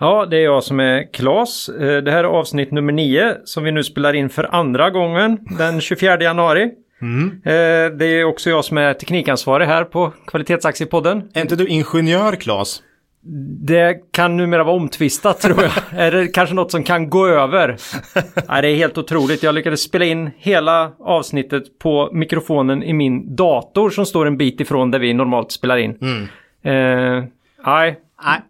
Ja, det är jag som är Klas. Eh, Det här är avsnitt nummer 9 som vi nu spelar in för andra gången den 24 januari. Eh, Det är också jag som är teknikansvarig här på Kvalitetsaktiepodden. Är inte du ingenjör, Claes? Det kan numera vara omtvistat tror jag. är det kanske något som kan gå över? Nej, det är helt otroligt. Jag lyckades spela in hela avsnittet på mikrofonen i min dator som står en bit ifrån där vi normalt spelar in. Eh, nej, Nej.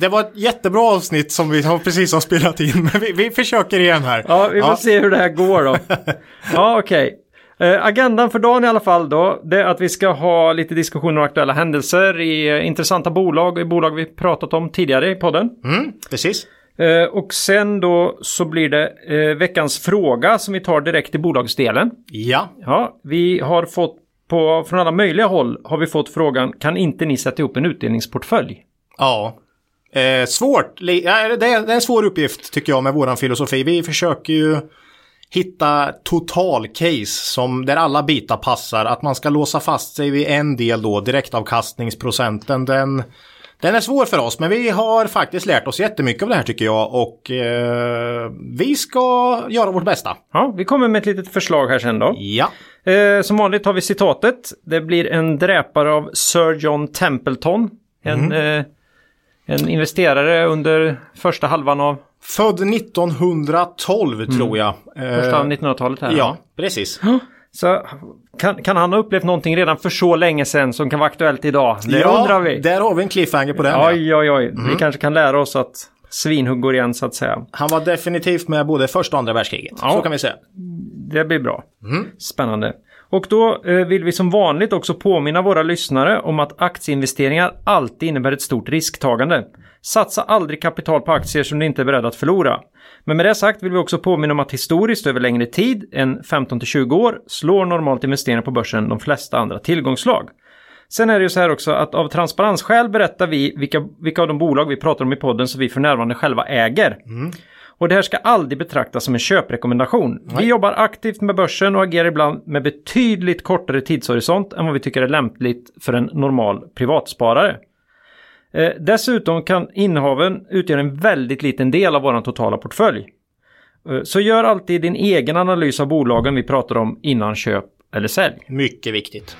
Det var ett jättebra avsnitt som vi har precis har spelat in, men vi, vi försöker igen här. Ja, vi får se hur det här går då. ja, okej. Eh, agendan för dagen i alla fall då, det är att vi ska ha lite diskussioner om aktuella händelser i eh, intressanta bolag, i bolag vi pratat om tidigare i podden. Mm, precis. Eh, och sen då så blir det eh, veckans fråga som vi tar direkt i bolagsdelen. Ja. Ja, vi har fått på, från alla möjliga håll har vi fått frågan, kan inte ni sätta ihop en utdelningsportfölj? Ja. Eh, svårt. Ja, det, är, en svår uppgift tycker jag med våran filosofi. Vi försöker ju hitta totalcase som där alla bitar passar. Att man ska låsa fast sig vid en del då, direktavkastningsprocenten. Den, den är svår för oss, men vi har faktiskt lärt oss jättemycket av det här tycker jag. Och eh, vi ska göra vårt bästa. Ja, vi kommer med ett litet förslag här sen då. Ja. Eh, som vanligt har vi citatet. Det blir en dräpare av Sir John Templeton. En, eh, en investerare under första halvan av Född 1912 tror jag. första Eh, 1900-talet här. ja, precis. Så kan, kan han ha upplevt någonting redan för så länge sedan som kan vara aktuellt idag? Det ja, undrar vi. Där har vi en cliffhanger på den. ja. Oj, oj, oj. Vi kanske kan lära oss att svinhugg går igen så att säga. Han var definitivt med både första och andra världskriget. Ja. Så kan vi säga. Det blir bra. Spännande. Och då eh, vill vi som vanligt också påminna våra lyssnare om att aktieinvesteringar alltid innebär ett stort risktagande. Satsa aldrig kapital på aktier som du inte är beredd att förlora. Men med det sagt vill vi också påminna om att historiskt över längre tid än 15-20 år slår normalt investeringar på börsen de flesta andra tillgångslag. Sen är det ju så här också att av transparensskäl berättar vi vilka, vilka av de bolag vi pratar om i podden som vi för närvarande själva äger. Mm. Och det här ska aldrig betraktas som en köprekommendation. Vi jobbar aktivt med börsen och agerar ibland med betydligt kortare tidshorisont än vad vi tycker är lämpligt för en normal privatsparare. Eh, dessutom kan innehaven utgöra en väldigt liten del av vår totala portfölj. Eh, så gör alltid din egen analys av bolagen vi pratar om innan köp eller sälj. Mycket viktigt.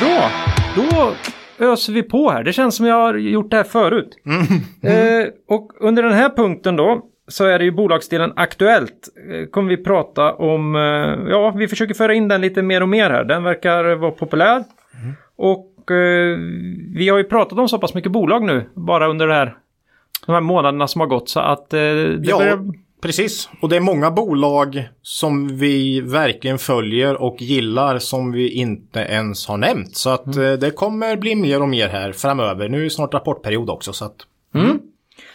Bra, då öser vi på här. Det känns som jag har gjort det här förut. Eh, och under den här punkten då så är det ju bolagsdelen Aktuellt. Eh, kommer vi prata om, eh, ja vi försöker föra in den lite mer och mer här. Den verkar vara populär. Och eh, vi har ju pratat om så pass mycket bolag nu bara under det här, de här månaderna som har gått så att eh, det Ja, börjar... precis. Och det är många bolag som vi verkligen följer och gillar som vi inte ens har nämnt. Så att Mm. eh, det kommer bli mer och mer här framöver. Nu är det snart rapportperiod också. Så att,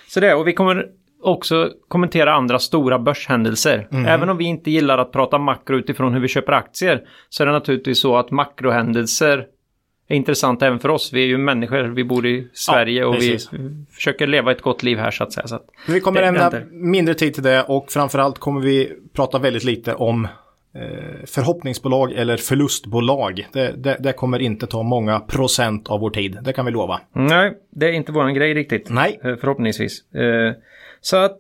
Så det, och vi kommer också kommentera andra stora börshändelser. Även om vi inte gillar att prata makro utifrån hur vi köper aktier så är det naturligtvis så att makrohändelser är intressant även för oss. Vi är ju människor, vi bor i Sverige och vi försöker leva ett gott liv här så att säga. Så att vi kommer ägna mindre tid till det och framförallt kommer vi prata väldigt lite om eh, förhoppningsbolag eller förlustbolag. Det, det, det kommer inte ta många procent av vår tid, det kan vi lova. Nej, det är inte våran grej riktigt. Nej. Eh, Förhoppningsvis. Eh, Så att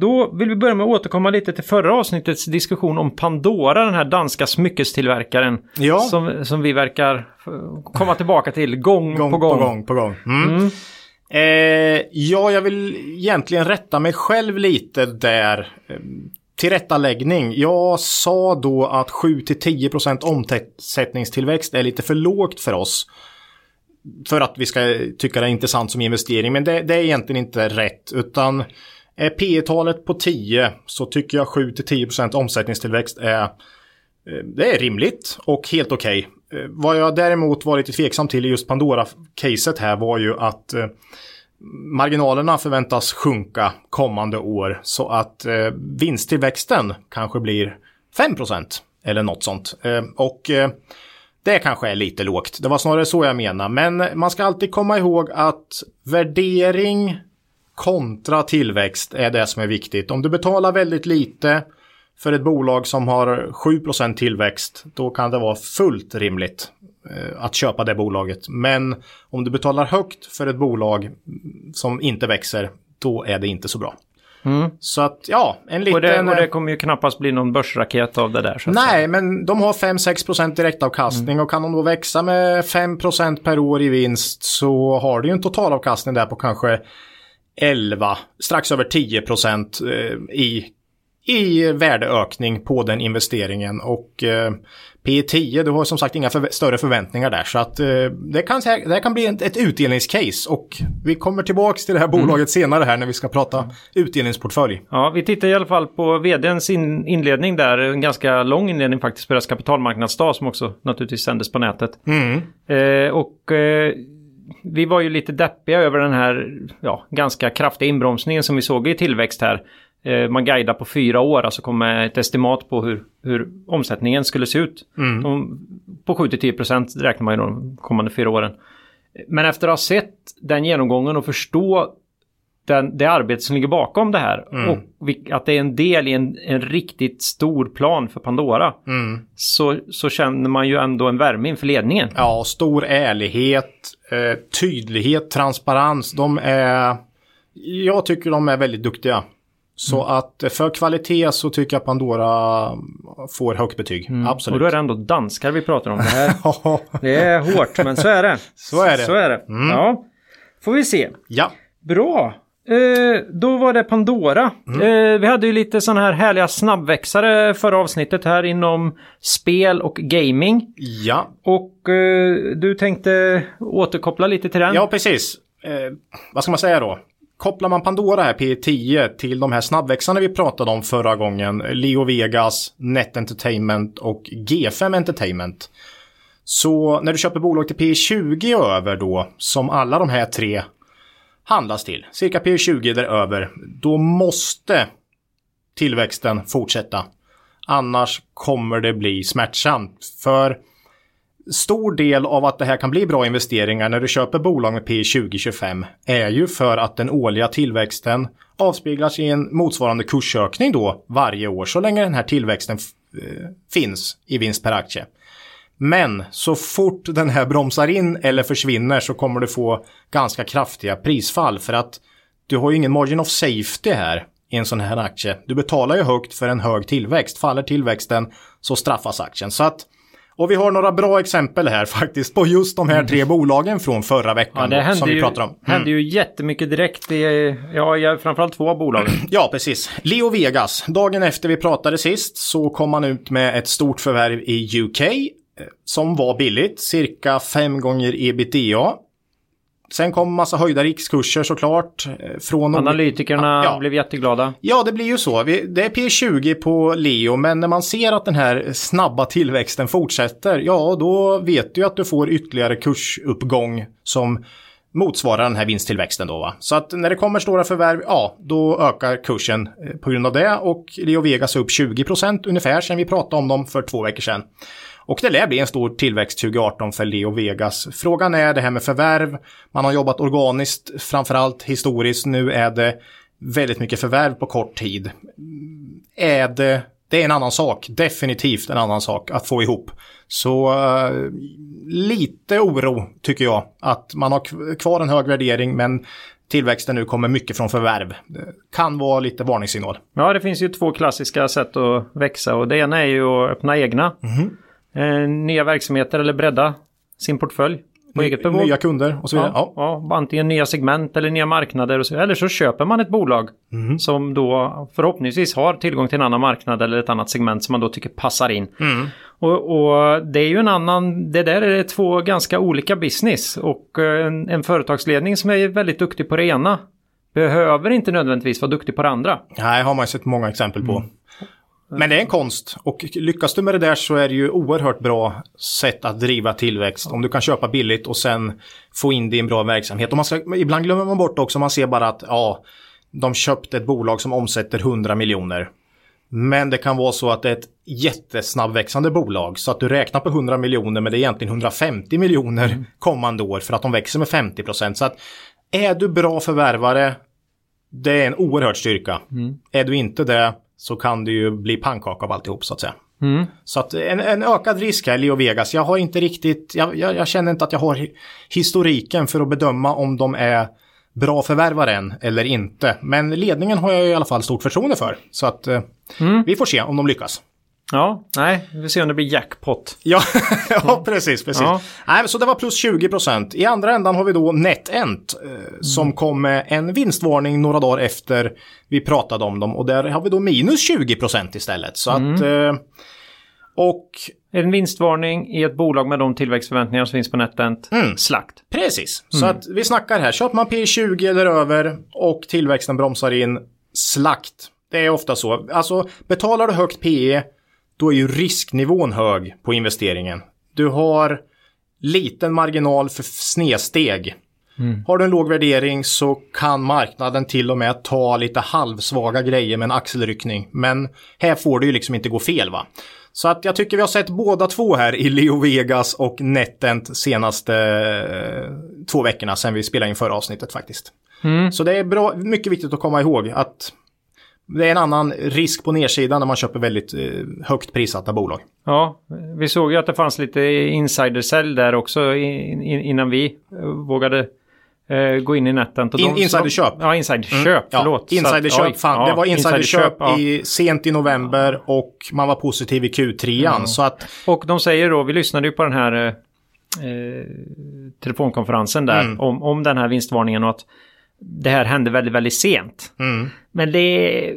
då vill vi börja med att återkomma lite till förra avsnittets diskussion om Pandora, den här danska smyckestillverkaren. Ja. Som, som vi verkar komma tillbaka till gång, gång på gång. på gång. På gång. Mm. Eh, ja, jag vill egentligen rätta mig själv lite där. Eh, Tillrättaläggning. Jag sa då att 7-10% omsättningstillväxt är lite för lågt för oss. För att vi ska tycka det är intressant som investering. Men det, det är egentligen inte rätt. Utan är P talet på 10 så tycker jag 7-10% omsättningstillväxt är eh, det är rimligt och helt okej. Okay. Vad jag däremot var lite tveksam till i just Pandora-caset här var ju att eh, marginalerna förväntas sjunka kommande år så att vinsttillväxten kanske blir 5% eller något sånt. Och det kanske är lite lågt. Det var snarare så jag menar. Men man ska alltid komma ihåg att värdering kontra tillväxt är det som är viktigt. Om du betalar väldigt lite för ett bolag som har 7% tillväxt, då kan det vara fullt rimligt eh, att köpa det bolaget. Men om du betalar högt för ett bolag som inte växer, då är det inte så bra. Mm. Så att ja, en liten... Och det, och det kommer ju knappast bli någon börsraket av det där. Nej, säga. men de har 5-6% direktavkastning mm. och kan de då växa med 5% per år i vinst så har du ju en totalavkastning där på kanske 11, strax över 10% eh, i, i värdeökning på den investeringen. Och eh, P10, du har som sagt inga för, större förväntningar där. Så att eh, det, kan, det kan bli ett, ett utdelningscase. Och vi kommer tillbaka till det här bolaget mm. senare här när vi ska prata utdelningsportfölj. Ja, vi tittar i alla fall på vdns in, inledning där. En ganska lång inledning faktiskt på deras kapitalmarknadsdag som också naturligtvis sändes på nätet. Mm. Eh, och eh, vi var ju lite deppiga över den här ja, ganska kraftiga inbromsningen som vi såg i tillväxt här. Eh, man guidar på fyra år, alltså kommer ett estimat på hur, hur omsättningen skulle se ut. Mm. De, på 7-10% räknar man ju de kommande fyra åren. Men efter att ha sett den genomgången och förstå den, det arbete som ligger bakom det här mm. och att det är en del i en, en riktigt stor plan för Pandora. Mm. Så, så känner man ju ändå en värme inför ledningen. Ja, stor ärlighet, eh, tydlighet, transparens. De är... Jag tycker de är väldigt duktiga. Så mm. att för kvalitet så tycker jag Pandora får högt betyg. Mm. Absolut. Och då är det ändå danskar vi pratar om. Det, här, det är hårt, men så är det. Så är det. Så är det. Mm. Ja. Får vi se. Ja. Bra. Eh, då var det Pandora. Mm. Eh, vi hade ju lite sådana här härliga snabbväxare förra avsnittet här inom spel och gaming. Ja. Och eh, du tänkte återkoppla lite till den. Ja, precis. Eh, vad ska man säga då? Kopplar man Pandora här P10 till de här snabbväxarna vi pratade om förra gången, Leo Vegas, Net Entertainment och G5 Entertainment. Så när du köper bolag till P20 och över då, som alla de här tre handlas till, cirka P20 däröver, då måste tillväxten fortsätta. Annars kommer det bli smärtsamt. För stor del av att det här kan bli bra investeringar när du köper bolag med P 2025 är ju för att den årliga tillväxten avspeglas i en motsvarande kursökning då varje år så länge den här tillväxten eh, finns i vinst per aktie. Men så fort den här bromsar in eller försvinner så kommer du få ganska kraftiga prisfall för att du har ju ingen margin of safety här i en sån här aktie. Du betalar ju högt för en hög tillväxt. Faller tillväxten så straffas aktien. Så att och vi har några bra exempel här faktiskt på just de här tre bolagen från förra veckan ja, som vi pratar om. Det mm. hände ju jättemycket direkt i, ja, framförallt två av bolagen. Ja, precis. Leo Vegas, dagen efter vi pratade sist så kom man ut med ett stort förvärv i UK som var billigt, cirka fem gånger ebitda. Sen kom massa höjda rikskurser såklart. Eh, från Analytikerna ja. blev jätteglada. Ja, det blir ju så. Det är P20 på Leo, men när man ser att den här snabba tillväxten fortsätter, ja då vet du att du får ytterligare kursuppgång som motsvarar den här vinsttillväxten då. Va? Så att när det kommer stora förvärv, ja, då ökar kursen eh, på grund av det och Leo Vegas är upp 20% ungefär sen vi pratade om dem för två veckor sedan. Och det lär bli en stor tillväxt 2018 för Leo Vegas. Frågan är det här med förvärv. Man har jobbat organiskt, framförallt historiskt. Nu är det väldigt mycket förvärv på kort tid. Är det, det är en annan sak, definitivt en annan sak att få ihop. Så uh, lite oro tycker jag att man har kvar en hög värdering men tillväxten nu kommer mycket från förvärv. Det kan vara lite varningssignal. Ja, det finns ju två klassiska sätt att växa och det ena är ju att öppna egna. Mm eh, nya verksamheter eller bredda sin portfölj. På eget bevåg. Nya kunder och så vidare. Ja, ja. ja, antingen nya segment eller nya marknader. Och så, eller så köper man ett bolag mm. som då förhoppningsvis har tillgång till en annan marknad eller ett annat segment som man då tycker passar in. Mm. Och, och, det är ju en annan, det där är två ganska olika business. Och eh, en, en företagsledning som är väldigt duktig på det ena behöver inte nödvändigtvis vara duktig på det andra. Nej, har man sett många exempel på. Mm. Men det är en konst och lyckas du med det där så är det ju oerhört bra sätt att driva tillväxt. Om du kan köpa billigt och sen få in det i en bra verksamhet. Och man ska, ibland glömmer man bort också, man ser bara att ja, de köpte ett bolag som omsätter 100 miljoner. Men det kan vara så att det är ett jättesnabbväxande bolag så att du räknar på 100 miljoner men det är egentligen 150 miljoner mm. kommande år för att de växer med 50 procent. Så att är du bra förvärvare, det är en oerhörd styrka. Mm. Är du inte det så kan det ju bli pannkaka av alltihop så att säga. Mm. Så att en, en, ökad risk här, Leo Vegas. Jag har inte riktigt, jag, jag, jag, känner inte att jag har historiken för att bedöma om de är bra förvärvare än eller inte. Men ledningen har jag i alla fall stort förtroende för. Så att eh, mm. vi får se om de lyckas. Ja, nej, vi får se om det blir jackpot. ja, ja, precis, precis. Ja. Nej, så det var plus 20 procent. I andra ändan har vi då NetEnt eh, mm. som kom med en vinstvarning några dagar efter vi pratade om dem och där har vi då minus 20 procent istället. Så mm. att eh, och... En vinstvarning i ett bolag med de tillväxtförväntningar som finns på NetEnt. Mm. Slakt. Precis. Mm. Så att vi snackar här. Köper man P20 eller över och tillväxten bromsar in. Slakt. Det är ofta så. Alltså betalar du högt PE då är ju risknivån hög på investeringen. Du har liten marginal för snedsteg. Mm. Har du en låg värdering så kan marknaden till och med ta lite halvsvaga grejer med en axelryckning. Men här får det ju liksom inte gå fel va. Så att jag tycker vi har sett båda två här i Leo Vegas och Netent senaste eh, två veckorna sedan vi spelade in förra avsnittet faktiskt. Mm. Så det är bra, mycket viktigt att komma ihåg att det är en annan risk på nedsidan när man köper väldigt eh, högt prissatta bolag. Ja, vi såg ju att det fanns lite insider där också innan vi eh, vågade eh, gå in i netten. In, insiderköp. Ja, insiderköp. Mm, förlåt. Ja, insiderköp. Att, fan, ja, det var insiderköp ja. i, sent i november och man var positiv i Q3. Mm. Så att... Och de säger då, vi lyssnade ju på den här eh, telefonkonferensen där mm. om, om den här vinstvarningen och att det här hände väldigt, väldigt sent. Mm. Men det,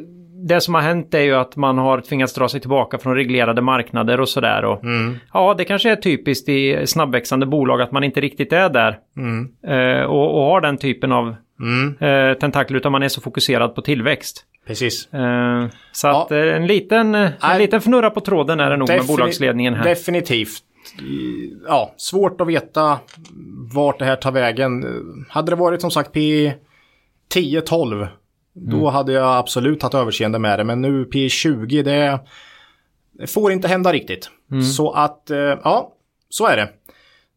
det som har hänt är ju att man har tvingats dra sig tillbaka från reglerade marknader och sådär. mm. Ja, det kanske är typiskt i snabbväxande bolag att man inte riktigt är där. Mm. Eh, och, och, har den typen av mm. eh, tentakler utan man är så fokuserad på tillväxt. Precis. Eh, så ja. att eh, en liten, en liten fnurra på tråden är det nog Defini med bolagsledningen här. Definitivt. Ja, svårt att veta vart det här tar vägen. Hade det varit som sagt P 10-12. Mm. Då hade jag absolut tagit överseende med det. Men nu P20 det, det får inte hända riktigt. Mm. Så att, eh, ja, så är det.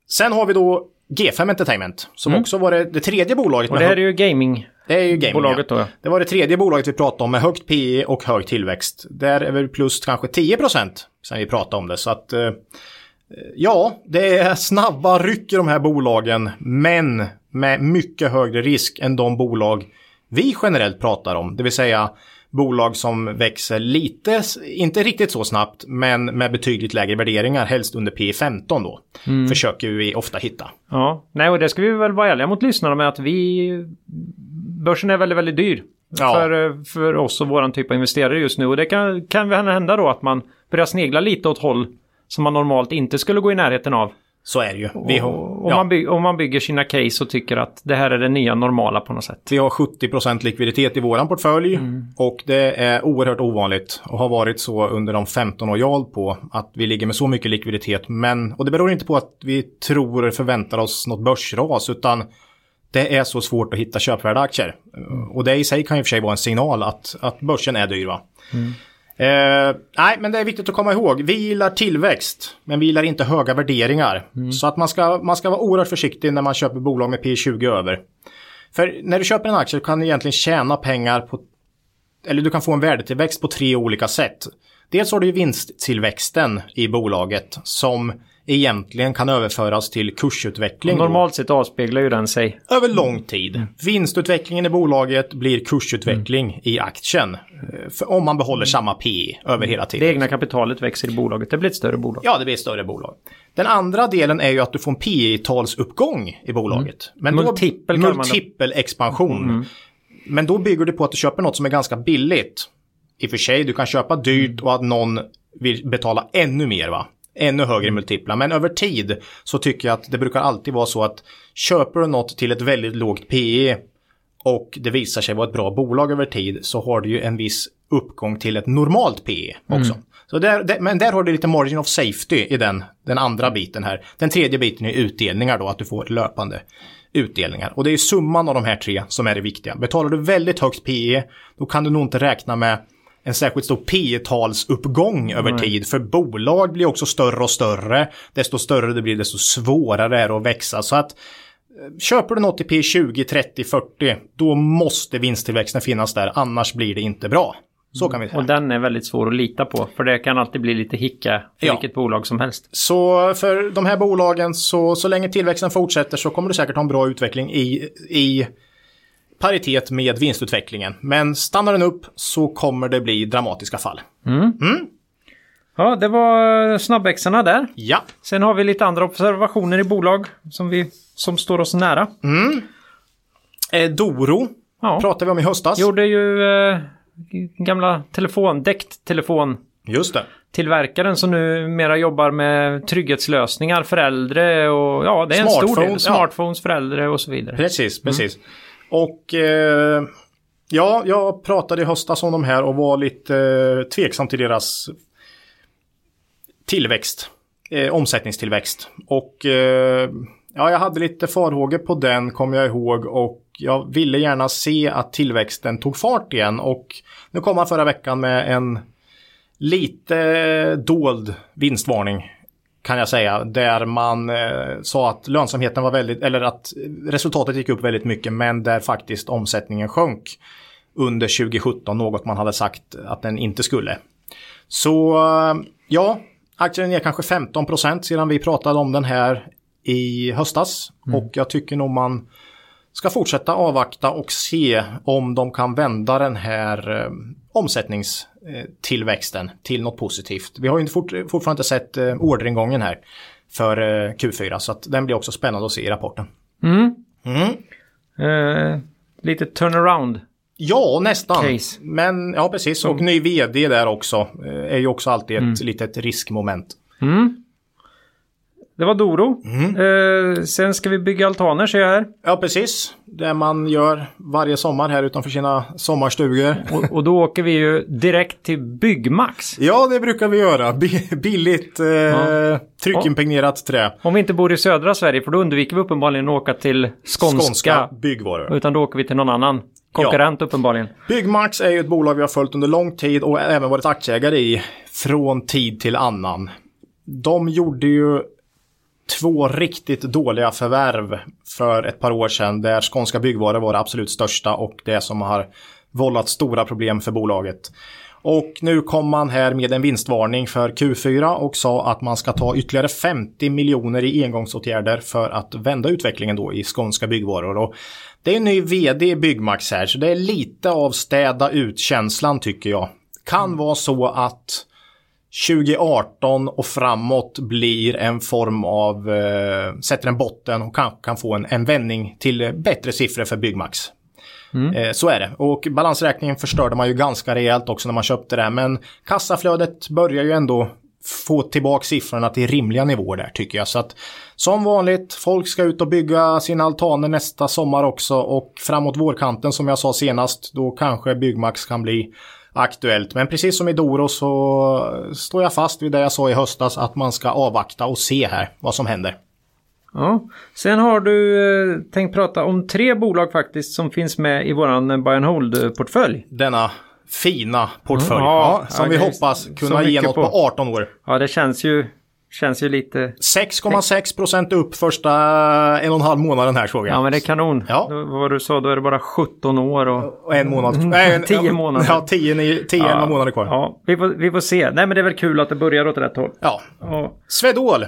Sen har vi då G5 Entertainment som mm. också var det, det tredje bolaget. Och det här är ju gaming. Det är ju gaming, bolaget då, ja. Det var det tredje bolaget vi pratade om med högt PE och hög tillväxt. Där är väl plus kanske 10 procent sen vi pratade om det. Så att eh, ja, det är snabba ryck i de här bolagen. Men med mycket högre risk än de bolag vi generellt pratar om. Det vill säga bolag som växer lite, inte riktigt så snabbt, men med betydligt lägre värderingar, helst under P15 då. Mm. Försöker vi ofta hitta. Ja, nej och det ska vi väl vara ärliga mot lyssnarna med att vi... Börsen är väldigt, väldigt dyr. Ja. För, för oss och våran typ av investerare just nu. Och det kan, kan hända då att man börjar snegla lite åt håll som man normalt inte skulle gå i närheten av. Så är det ju. Vi har, om, ja. man bygger, man bygger sina case och tycker att det här är det nya normala på något sätt. Vi har 70% likviditet i våran portfölj mm. och det är oerhört ovanligt och har varit så under de 15 år jag hållit på att vi ligger med så mycket likviditet. Men, och det beror inte på att vi tror och förväntar oss något börsras utan det är så svårt att hitta köpvärda aktier. Mm. Och det i sig kan ju för sig vara en signal att, att börsen är dyr. Va? Mm. Eh, nej, men det är viktigt att komma ihåg. Vi gillar tillväxt, men vi gillar inte höga värderingar. Mm. Så att man ska, man ska vara oerhört försiktig när man köper bolag med P20 över. För när du köper en aktie kan du egentligen tjäna pengar på, eller du kan få en värdetillväxt på tre olika sätt. Dels har du vinsttillväxten i bolaget som egentligen kan överföras till kursutveckling. Normalt sett avspeglar ju den sig. Över lång tid. Mm. Vinstutvecklingen i bolaget blir kursutveckling mm. i aktien. För om man behåller samma P över hela tiden. Det egna kapitalet växer i bolaget. Det blir ett större bolag. Ja, det blir ett större bolag. Den andra delen är ju att du får en P-talsuppgång i bolaget. Mm. Men multipel, då, multipel expansion. Mm. Men då bygger du på att du köper något som är ganska billigt. I och för sig, du kan köpa dyrt och att någon vill betala ännu mer va ännu högre multiplar. Men över tid så tycker jag att det brukar alltid vara så att köper du något till ett väldigt lågt PE och det visar sig vara ett bra bolag över tid så har du ju en viss uppgång till ett normalt PE också. Så där, där, men där har du lite margin of safety i den, den andra biten här. Den tredje biten är utdelningar då, att du får löpande utdelningar. Och det är summan av de här tre som är det viktiga. Betalar du väldigt högt PE, då kan du nog inte räkna med en särskilt stor P talsuppgång över tid. För bolag blir också större och större. Desto större det blir, desto svårare är det att växa. Så att eh, köper du något i P 20, 30, 40, då måste vinsttillväxten finnas där. Annars blir det inte bra. Så kan vi säga. Och den är väldigt svår att lita på. För det kan alltid bli lite hicka för Ja. vilket bolag som helst. Så för de här bolagen, så, så länge tillväxten fortsätter så kommer du säkert ha en bra utveckling i, i paritet med vinstutvecklingen. Men stannar den upp så kommer det bli dramatiska fall. Ja, det var snabbväxarna där. Ja, Sen har vi lite andra observationer i bolag som, vi, som står oss nära. eh, Doro Ja. pratade vi om i höstas. Gjorde ju eh, gamla telefon, däcktelefontillverkaren Just det. som numera jobbar med trygghetslösningar för äldre och ja, det är en stor del. Smartphones, ja. För äldre och så vidare. Precis, precis. Och eh, ja, jag pratade i höstas om de här och var lite eh, tveksam till deras tillväxt. Eh, omsättningstillväxt. Och eh, ja, jag hade lite farhågor på den kommer jag ihåg och jag ville gärna se att tillväxten tog fart igen och nu kom han förra veckan med en lite dold vinstvarning kan jag säga, där man eh, sa att lönsamheten var väldigt, eller att resultatet gick upp väldigt mycket, men där faktiskt omsättningen sjönk under 2017, något man hade sagt att den inte skulle. Så eh, ja, aktien är kanske 15% sedan vi pratade om den här i höstas och jag tycker nog man ska fortsätta avvakta och se om de kan vända den här eh, omsättningstillväxten till något positivt. Vi har ju fort, fortfarande inte sett eh, orderingången här för eh, Q4 så att den blir också spännande att se i rapporten. Mm. Mm. Eh, lite turnaround. Ja, nästan. Case. Men ja, precis. Och ny vd där också eh, är ju också alltid ett litet riskmoment. Mm. Det var Doro. Mm. Eh, sen ska vi bygga altaner ser jag här. Ja, precis. Det man gör varje sommar här utanför sina sommarstugor. Och, och då åker vi ju direkt till Byggmax. Ja, det brukar vi göra. Bi- billigt eh, tryckimpregnerat trä. Om vi inte bor i södra Sverige för då undviker vi uppenbarligen att åka till skånska. Skånska byggvaror. Utan då åker vi till någon annan konkurrent uppenbarligen. Byggmax är ju ett bolag vi har följt under lång tid och även varit aktieägare i från tid till annan. De gjorde ju två riktigt dåliga förvärv för ett par år sedan där Skånska Byggvaror var det absolut största och det som har vållat stora problem för bolaget. Och nu kom man här med en vinstvarning för Q4 och sa att man ska ta ytterligare 50 miljoner i engångsåtgärder för att vända utvecklingen då i Skånska Byggvaror. Och det är en ny vd i Byggmax här så det är lite av städa ut-känslan tycker jag. Kan vara så att 2018 och framåt blir en form av, eh, sätter en botten och kanske kan få en, en vändning till bättre siffror för Byggmax. Eh, så är det. Och balansräkningen förstörde man ju ganska rejält också när man köpte det. Men kassaflödet börjar ju ändå få tillbaka siffrorna till rimliga nivåer där tycker jag. Så att som vanligt, folk ska ut och bygga sina altaner nästa sommar också och framåt vårkanten som jag sa senast, då kanske Byggmax kan bli aktuellt. Men precis som i Doro så står jag fast vid det jag sa i höstas att man ska avvakta och se här vad som händer. Ja. Sen har du eh, tänkt prata om tre bolag faktiskt som finns med i våran eh, buy and hold-portfölj. Denna fina portfölj Ja, ja, som ja, vi hoppas kunna ge något på. på. 18 år. Ja, det känns ju, känns ju lite... 6,6 procent upp första en och en halv månaden här såg jag. Ja, men det är kanon. Ja. Då, vad du sa, då är det bara 17 år och... Och en månad Nej, en- Mm. Tio månader. Ja, 10 10 10 11 månader kvar. Ja. Ja, vi får, vi får se. Nej, men det är väl kul att det börjar åt rätt håll. ja. Ja, Swedol.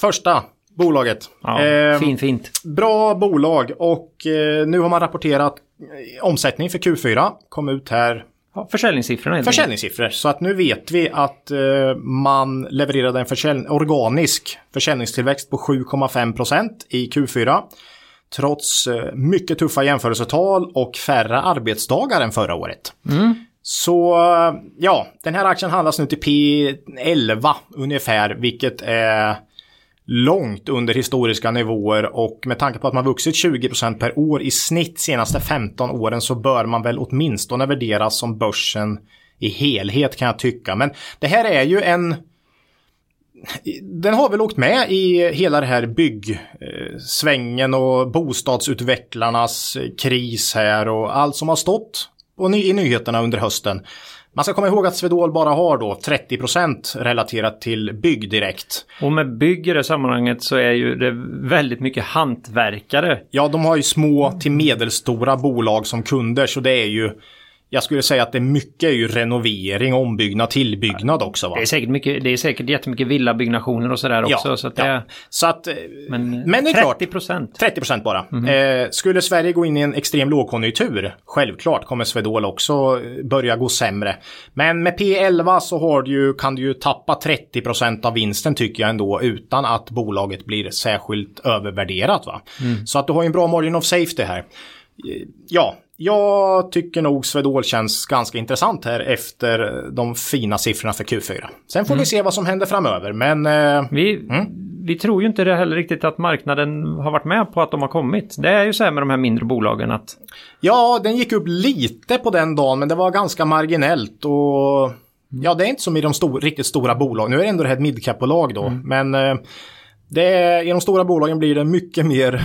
Första bolaget. ja Eh, fint, fint. Bra bolag och eh, nu har man rapporterat omsättning för Q4. Kom ut här Ja, försäljningssiffrorna försäljningssiffror. Så att nu vet vi att eh, man levererade en försäljning, organisk försäljningstillväxt på 7,5% i Q4. Trots eh, mycket tuffa jämförelsetal och färre arbetsdagar än förra året. Så eh, ja, den här aktien handlas nu till P11 ungefär, vilket är långt under historiska nivåer och med tanke på att man vuxit 20% per år i snitt senaste 15 åren så bör man väl åtminstone värderas som börsen i helhet kan jag tycka. Men det här är ju en den har väl åkt med i hela det här byggsvängen och bostadsutvecklarnas kris här och allt som har stått i nyheterna under hösten. Man ska komma ihåg att Swedol bara har då 30% relaterat till bygg direkt. Och med bygg i det sammanhanget så är ju det väldigt mycket hantverkare. Ja, de har ju små till medelstora bolag som kunder så det är ju jag skulle säga att det är mycket är ju renovering, ombyggnad, tillbyggnad också. Va? Det är säkert, mycket, det är säkert jättemycket villabyggnationer och sådär också. Ja, så att ja. det, så att, men, men det är 30 klart, procent. 30 procent bara. Eh, skulle Sverige gå in i en extrem lågkonjunktur, självklart kommer Swedol också börja gå sämre. Men med P11 så har du ju, kan du ju tappa 30 procent av vinsten tycker jag ändå utan att bolaget blir särskilt övervärderat. Va? Så att du har ju en bra margin of safety här. Eh, Ja, jag tycker nog Swedol känns ganska intressant här efter de fina siffrorna för Q4. Sen får vi se vad som händer framöver, men eh, Vi, Mm. vi tror ju inte det heller riktigt att marknaden har varit med på att de har kommit. Det är ju så här med de här mindre bolagen att ja, den gick upp lite på den dagen, men det var ganska marginellt och ja, det är inte som i de stor, riktigt stora bolagen. Nu är det ändå det här ett midcap-bolag då, men eh, det är, i de stora bolagen blir det mycket mer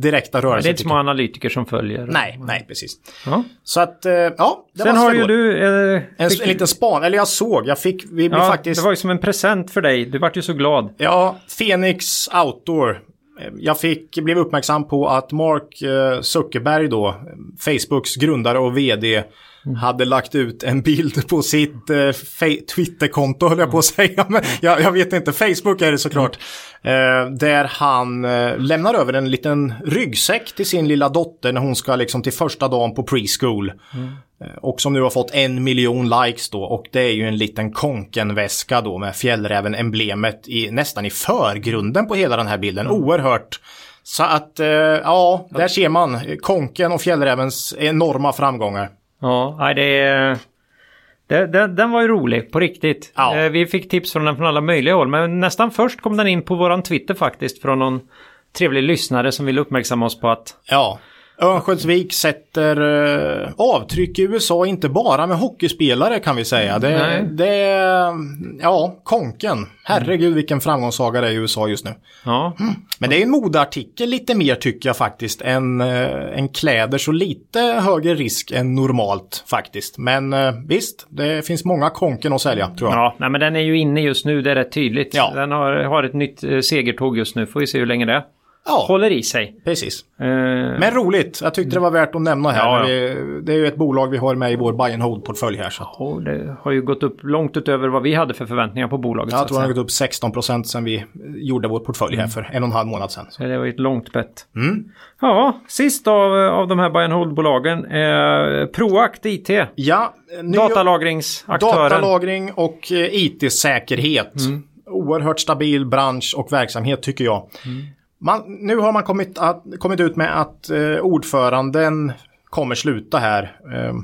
direkta det rörelser. är inte små analytiker som följer. Nej, nej, precis. Ja. Så att, eh, ja, det Sen har ju du... Eh, En, fick- en liten span, eller jag såg, jag fick, vi blev ja, faktiskt... Det var ju som en present för dig. Du vart ju så glad. Ja, Phoenix Outdoor. Jag fick, blev uppmärksam på att Mark eh, Zuckerberg då, Facebooks grundare och vd, hade lagt ut en bild på sitt eh, Twitterkonto höll jag på att säga. Men jag, jag vet inte, Facebook är det såklart. Eh, där han eh, lämnar över en liten ryggsäck till sin lilla dotter när hon ska liksom till första dagen på preschool. Eh, Och som nu har fått en miljon likes då och det är ju en liten konkenväska då med fjällräven-emblemet i, nästan i förgrunden på hela den här bilden. Oerhört. Så att, eh, ja, där ser man konken och fjällrävens enorma framgångar. Ja, det är... Det, den var ju rolig, på riktigt. Ja. Eh, vi fick tips från den från alla möjliga håll, men nästan först kom den in på våran Twitter faktiskt, från någon trevlig lyssnare som ville uppmärksamma oss på att Ja. Örnsköldsvik sätter eh, avtryck i USA, inte bara med hockeyspelare kan vi säga. Det, Nej. det är, ja, konken. Herregud vilken framgångssaga det är i USA just nu. ja, Men det är en modeartikel lite mer tycker jag faktiskt än, eh, än kläder. Så lite högre risk än normalt faktiskt. Men eh, visst, det finns många konken att sälja tror jag. ja nej, men den är ju inne just nu, det är rätt tydligt. Ja. Den har, har ett nytt eh, segertåg just nu, får vi se hur länge det Ja, håller i sig. precis. Eh, Men roligt, jag tyckte det var värt att nämna här. Ja, ja. Vi, det är ju ett bolag vi har med i vår buy and hold-portfölj här. Så. och det har ju gått upp långt utöver vad vi hade för förväntningar på bolaget. Jag tror den har gått upp 16 procent sedan vi gjorde vår portfölj här för en och en halv månad sedan. Så det var ju ett långt bett. Mm. Ja, sist av, av de här buy and hold-bolagen. Eh, Proact IT. Ja, ny Datalagringsaktören. datalagring och eh, IT-säkerhet. Oerhört stabil bransch och verksamhet tycker jag. Man, nu har man kommit, att, kommit ut med att eh, ordföranden kommer sluta här. Eh,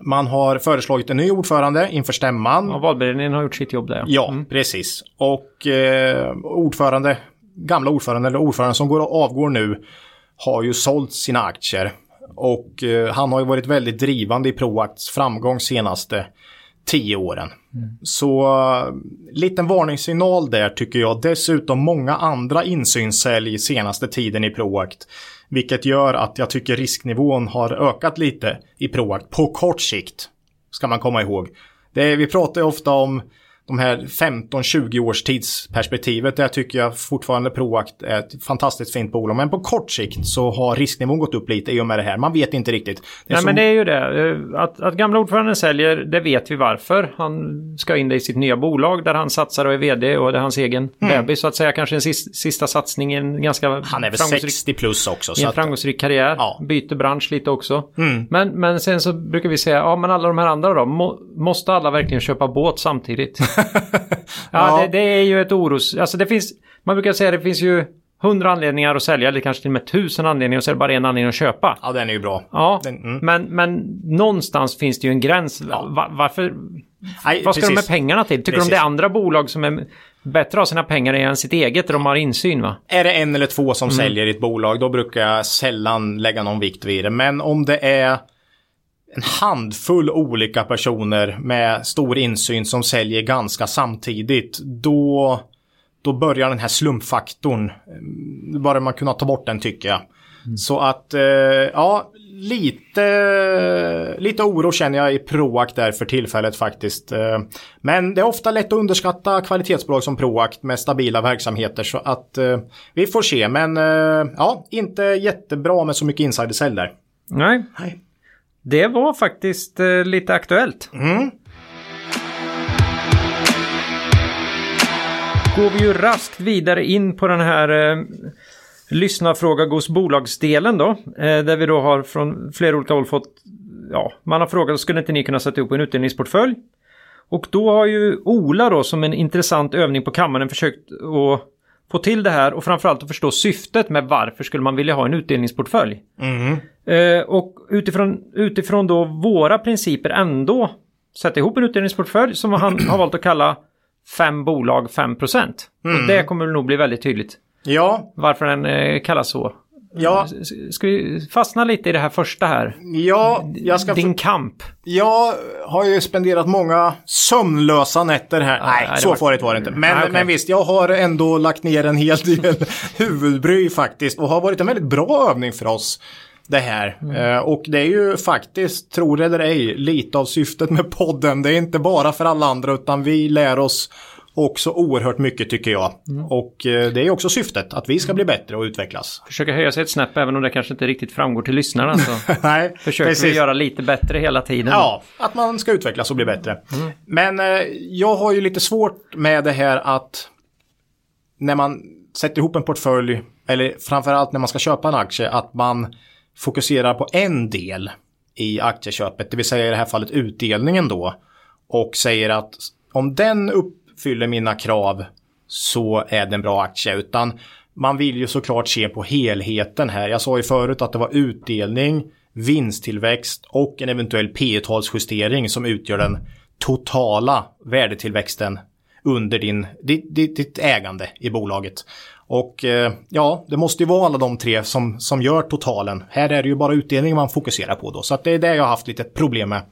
man har föreslagit en ny ordförande inför stämman. Ja, valberedningen har gjort sitt jobb där. Ja, precis. Och eh, ordförande, gamla ordförande eller ordförande som går avgår nu har ju sålt sina aktier. Och eh, han har ju varit väldigt drivande i Proacts framgång senaste tio åren. Så eh, liten varningssignal där tycker jag. Dessutom många andra insynssälj senaste tiden i Proact. Vilket gör att jag tycker risknivån har ökat lite i Proact på kort sikt. Ska man komma ihåg. Det vi pratar ju ofta om de här 15-20 års tidsperspektivet. Där tycker jag fortfarande Proact är ett fantastiskt fint bolag. Men på kort sikt så har risknivån gått upp lite i och med det här. Man vet inte riktigt. Nej som- men det är ju det. Eh, Att, att gamla ordföranden säljer, det vet vi varför. Han ska in det i sitt nya bolag där han satsar och är vd och det är hans egen bebis så att säga. Kanske en sis, sista satsning i en ganska Mm. Han är väl framgångsrik 60 plus också. i en att, framgångsrik karriär. Ja. Mm. Byter bransch lite också. Men, men sen så brukar vi säga, ja men alla de här andra då, må, måste alla verkligen köpa båt samtidigt? ja, Ja. Det, det är ju ett oros... Alltså det finns, man brukar säga det finns ju hundra anledningar att sälja, eller kanske till och med tusen anledningar och så är det bara en anledning att köpa. ja, den är ju bra. Ja, Den- mm. men, men någonstans finns det ju en gräns. Va, varför, Nej, vad ska de med precis. pengarna till? Tycker Precis. de det är andra bolag som är Bättre att ha sina pengar än sitt eget där de har insyn va? Är det en eller två Mm. som säljer i ett bolag, då brukar jag sällan lägga någon vikt vid det. Men om det är en handfull olika personer med stor insyn som säljer ganska samtidigt, då, då börjar den här slumpfaktorn, eh, bara man kunna ta bort den tycker jag. Så att, eh, ja, lite, lite oro känner jag i Proact där för tillfället faktiskt. Eh, Men det är ofta lätt att underskatta kvalitetsbolag som Proact med stabila verksamheter så att eh, vi får se. Men eh, ja, inte jättebra med så mycket insider sell där. Nej, Nej. Det var faktiskt eh, lite aktuellt. Mm. Går vi ju raskt vidare in på den här eh, lyssnarfråga hos bolagsdelen då. Eh, där vi då har från flera olika håll fått, ja, man har frågat skulle inte ni kunna sätta ihop en utdelningsportfölj? Och då har ju Ola då som en intressant övning på kammaren försökt att få till det här och framförallt att förstå syftet med varför skulle man vilja ha en utdelningsportfölj. Mm. Eh, och utifrån, utifrån då våra principer ändå sätta ihop en utdelningsportfölj som han har valt att kalla fem bolag 5 procent. Och det kommer nog bli väldigt tydligt Ja, varför den eh, kallas så. Ja, S- Ska vi fastna lite i det här första här? ja, jag ska... Din kamp. Jag har ju spenderat många sömnlösa nätter här. nej, nej, så var- farligt var det inte. Men, Nej, okej. men visst, jag har ändå lagt ner en hel del huvudbry faktiskt. Och har varit en väldigt bra övning för oss. Det här. Mm. Eh, och det är ju faktiskt, tror det eller ej, lite av syftet med podden. Det är inte bara för alla andra utan vi lär oss också oerhört mycket tycker jag. Mm. Och eh, det är också syftet, att vi ska bli bättre och utvecklas. Försöka höja sig ett snäpp även om det kanske inte riktigt framgår till lyssnarna. Så Nej, försöker vi göra lite bättre hela tiden. Ja, att man ska utvecklas och bli bättre. Men eh, jag har ju lite svårt med det här att när man sätter ihop en portfölj, eller framförallt när man ska köpa en aktie, att man fokuserar på en del i aktieköpet, det vill säga i det här fallet utdelningen då, och säger att om den Fyller mina krav så är det en bra aktie, utan man vill ju såklart se på helheten här. Jag sa ju förut att det var utdelning, vinsttillväxt och en eventuell P talsjustering som utgör den totala värdetillväxten under din, ditt, ditt, ditt ägande i bolaget. Och eh, ja, det måste ju vara alla de tre som, som gör totalen. Här är det ju bara utdelning man fokuserar på då. Så att det är det jag har haft lite problem med.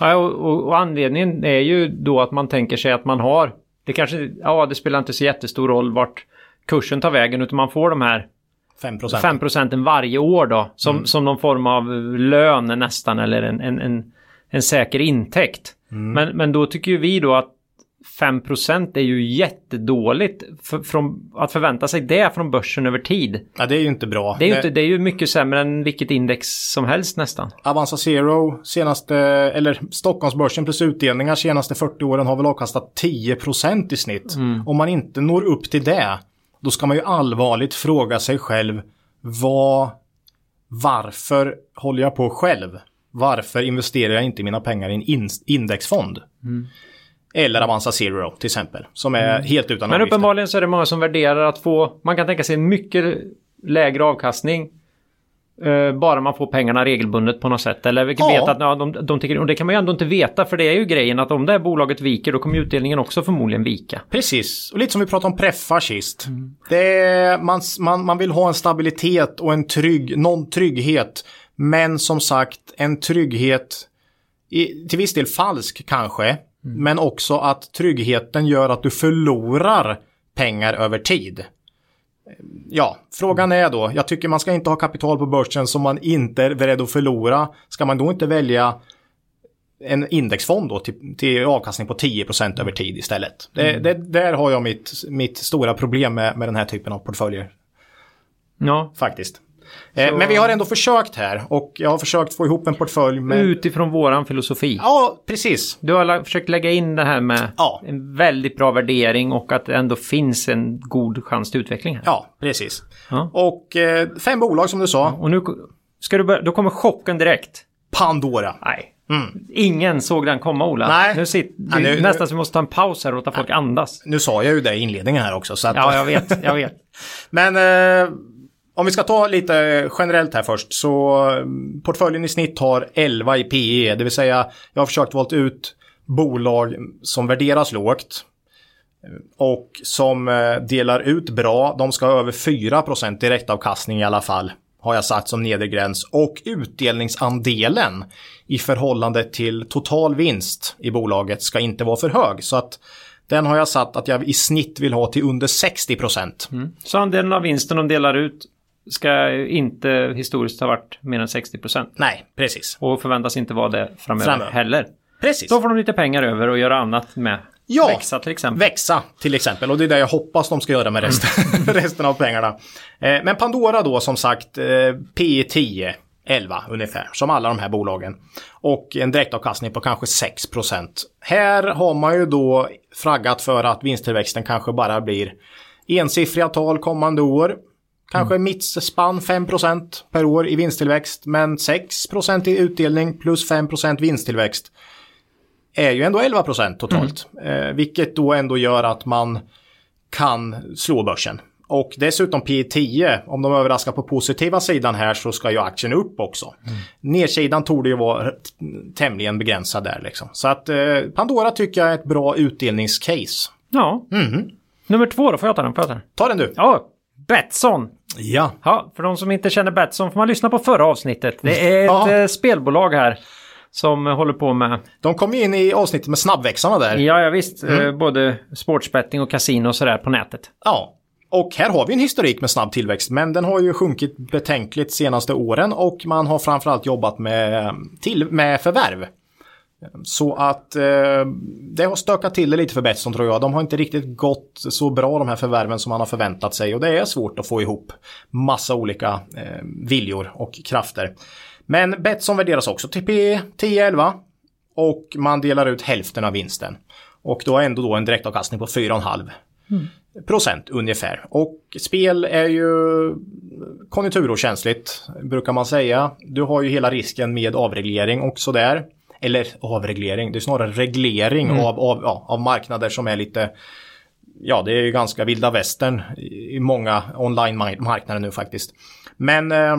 Ja, och, och, anledningen är ju då att man tänker sig att man har, det kanske, ja det spelar inte så jättestor roll vart kursen tar vägen utan man får de här 5 procent. 5 procenten varje år då som, som någon form av lön nästan eller en, en, en, en säker intäkt. Men, men då tycker ju vi då att 5 procent är ju jättedåligt för, från, att förvänta sig det från börsen över tid. Ja, det är ju inte bra. Det är ju, inte, det är ju mycket sämre än vilket index som helst nästan. Avanza Zero senaste, eller Stockholmsbörsen plus utdelningar senaste 40 åren har väl avkastat 10 procent i snitt. Om man inte når upp till det, då ska man ju allvarligt fråga sig själv vad, varför håller jag på själv? Varför investerar jag inte mina pengar i en in, indexfond? Eller Avanza Zero till exempel, som är helt utan Men avgifter. uppenbarligen så är det många som värderar att få, man kan tänka sig mycket lägre avkastning. eh, bara man får pengarna regelbundet på något sätt. Eller vi kan Ja. veta att ja, de, de tycker, och det kan man ju ändå inte veta för det är ju grejen att om det här bolaget viker då kommer utdelningen också förmodligen vika. Precis, och lite som vi pratade om preffar sist. Det är, man, man, man vill ha en stabilitet och en trygg, någon trygghet. Men som sagt, en trygghet i, till viss del falsk kanske. Men också att tryggheten gör att du förlorar pengar över tid. Ja, frågan är då, jag tycker man ska inte ha kapital på börsen som man inte är beredd att förlora. Ska man då inte välja en indexfond då till, till avkastning på 10% över tid istället. Det, det, där har jag mitt, mitt stora problem med, med den här typen av portföljer Ja, faktiskt. Eh, men vi har ändå försökt här och jag har försökt få ihop en portfölj med... utifrån våran filosofi. Ja, precis. Du har försökt lägga in det här med Ja. en väldigt bra värdering och att det ändå finns en god chans till utveckling här. Ja, precis. Ja. Och eh, fem bolag som du sa. Och nu ska du börja, då kommer chocken direkt. Pandora. Nej. Ingen såg den komma Ola. Nej. Nu sit, Ja, nu- nästan så vi måste ta en paus här och låta folk andas. Nu sa jag ju det i inledningen här också. Så att, Ja, jag vet. Jag vet. Men eh, om vi ska ta lite generellt här först så mm, portföljen i snitt har 11 i PE. Det vill säga jag har försökt valt ut bolag som värderas lågt. Mm, och som eh, delar ut bra, de ska ha över 4% direktavkastning i alla fall. Har jag satt som nedre gräns. Och utdelningsandelen i förhållande till total vinst i bolaget ska inte vara för hög. Så att den har jag satt att jag i snitt vill ha till under 60 procent. Mm. Så andelen av vinsten de delar ut ska inte historiskt ha varit mer än 60 procent. Nej, precis. Och förväntas inte vara det framöver, Framöver. heller. Precis. Då får de lite pengar över och göra annat med. Ja. Växa till exempel. Växa till exempel och det är det jag hoppas de ska göra med resten, resten av pengarna. Eh, men Pandora då som sagt eh, P 10, 11 ungefär som alla de här bolagen. Och en direktavkastning på kanske 6% Här har man ju då flaggat för att vinsttillväxten kanske bara blir ensiffriga tal kommande år. Kanske mm. mittspann 5% per år i vinsttillväxt men 6% i utdelning plus 5% vinsttillväxt är ju ändå 11 totalt. Mm. Eh, vilket då ändå gör att man kan slå börsen. Och dessutom P 10, om de överraskar på positiva sidan här så ska ju aktien upp också. Mm. Nedsidan torde ju vara tämligen begränsad där liksom. Så att eh, Pandora tycker jag är ett bra utdelningscase. Ja. Mm. Nummer två då, får jag ta den? Får jag ta den? Ta den du. Ja, Betsson. Ja. ja. För de som inte känner Betsson får man lyssna på förra avsnittet. Det är ett ja. Eh, spelbolag här som håller på med... De kom ju in i avsnittet med snabbväxarna där. Ja, ja visst. Mm. Eh, både sportsbetting och kasino och sådär på nätet. Ja. Och här har vi en historik med snabb tillväxt, men den har ju sjunkit betänkligt senaste åren och man har framförallt jobbat med, till, med förvärv. Ehm, så att eh, det har stökat till det lite för Betsson tror jag. De har inte riktigt gått så bra de här förvärven som man har förväntat sig och det är svårt att få ihop massa olika eh, viljor och krafter. Men Betsson värderas också till P 10-11 och man delar ut hälften av vinsten. Och då ändå då en direktavkastning på 4,5 mm. procent ungefär. Och spel är ju konjunkturokänsligt brukar man säga. Du har ju hela risken med avreglering också där. Eller avreglering, det är snarare reglering mm. av, av, ja, av marknader som är lite Ja, det är ju ganska vilda västern i många online-marknader nu faktiskt. Men eh,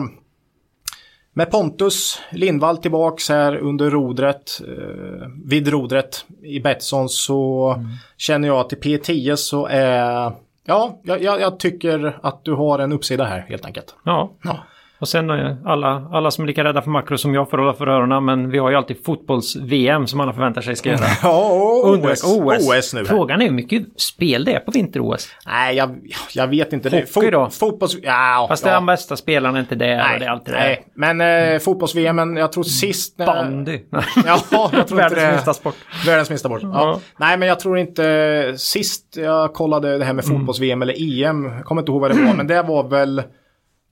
med Pontus Lindvall tillbaks här under rodret, eh, vid rodret i Betsson så mm. känner jag att i P10 så är, ja, jag, jag, tycker att du har en uppsida här helt enkelt. Ja. ja. Och sen alla, alla som är lika rädda för makro som jag får hålla för öronen. Men vi har ju alltid fotbolls-VM som alla förväntar sig ska göra. Ja, och OS, OS. OS nu. Frågan är hur mycket spel det är på vinter-OS. Nej, jag, jag vet inte. Hockey Fot då? Fotbolls... Ja, Fast ja. är de bästa spelarna inte det. Nej, och det är alltid nej. Det. men eh, fotbolls-VM, jag tror sist... När... Bandy. ja, jag tror Världens minsta sport. Världens minsta sport. Ja. ja. Nej, men jag tror inte... Sist jag kollade det här med mm. fotbolls-VM eller EM, jag kommer inte ihåg vad det var, men det var väl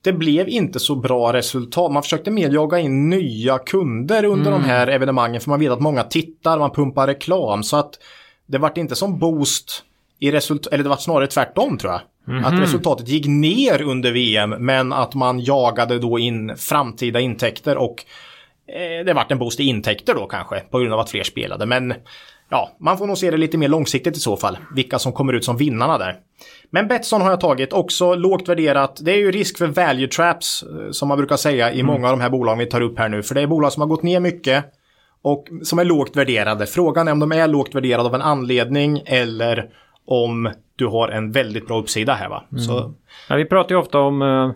det blev inte så bra resultat. Man försökte mer jaga in nya kunder under mm. de här evenemangen för man vet att många tittar, man pumpar reklam så att det vart inte som boost i resultat, eller det var snarare tvärtom tror jag. Mm -hmm. Att resultatet gick ner under VM men att man jagade då in framtida intäkter och eh, det vart en boost i intäkter då kanske på grund av att fler spelade. Men ja, man får nog se det lite mer långsiktigt i så fall. Vilka som kommer ut som vinnarna där. Men Betsson har jag tagit, också lågt värderat. Det är ju risk för value traps, eh, som man brukar säga i mm. många av de här bolagen vi tar upp här nu. För det är bolag som har gått ner mycket och som är lågt värderade. Frågan är om de är lågt värderade av en anledning eller om du har en väldigt bra uppsida här va. Mm. Så... Ja, vi pratar ju ofta om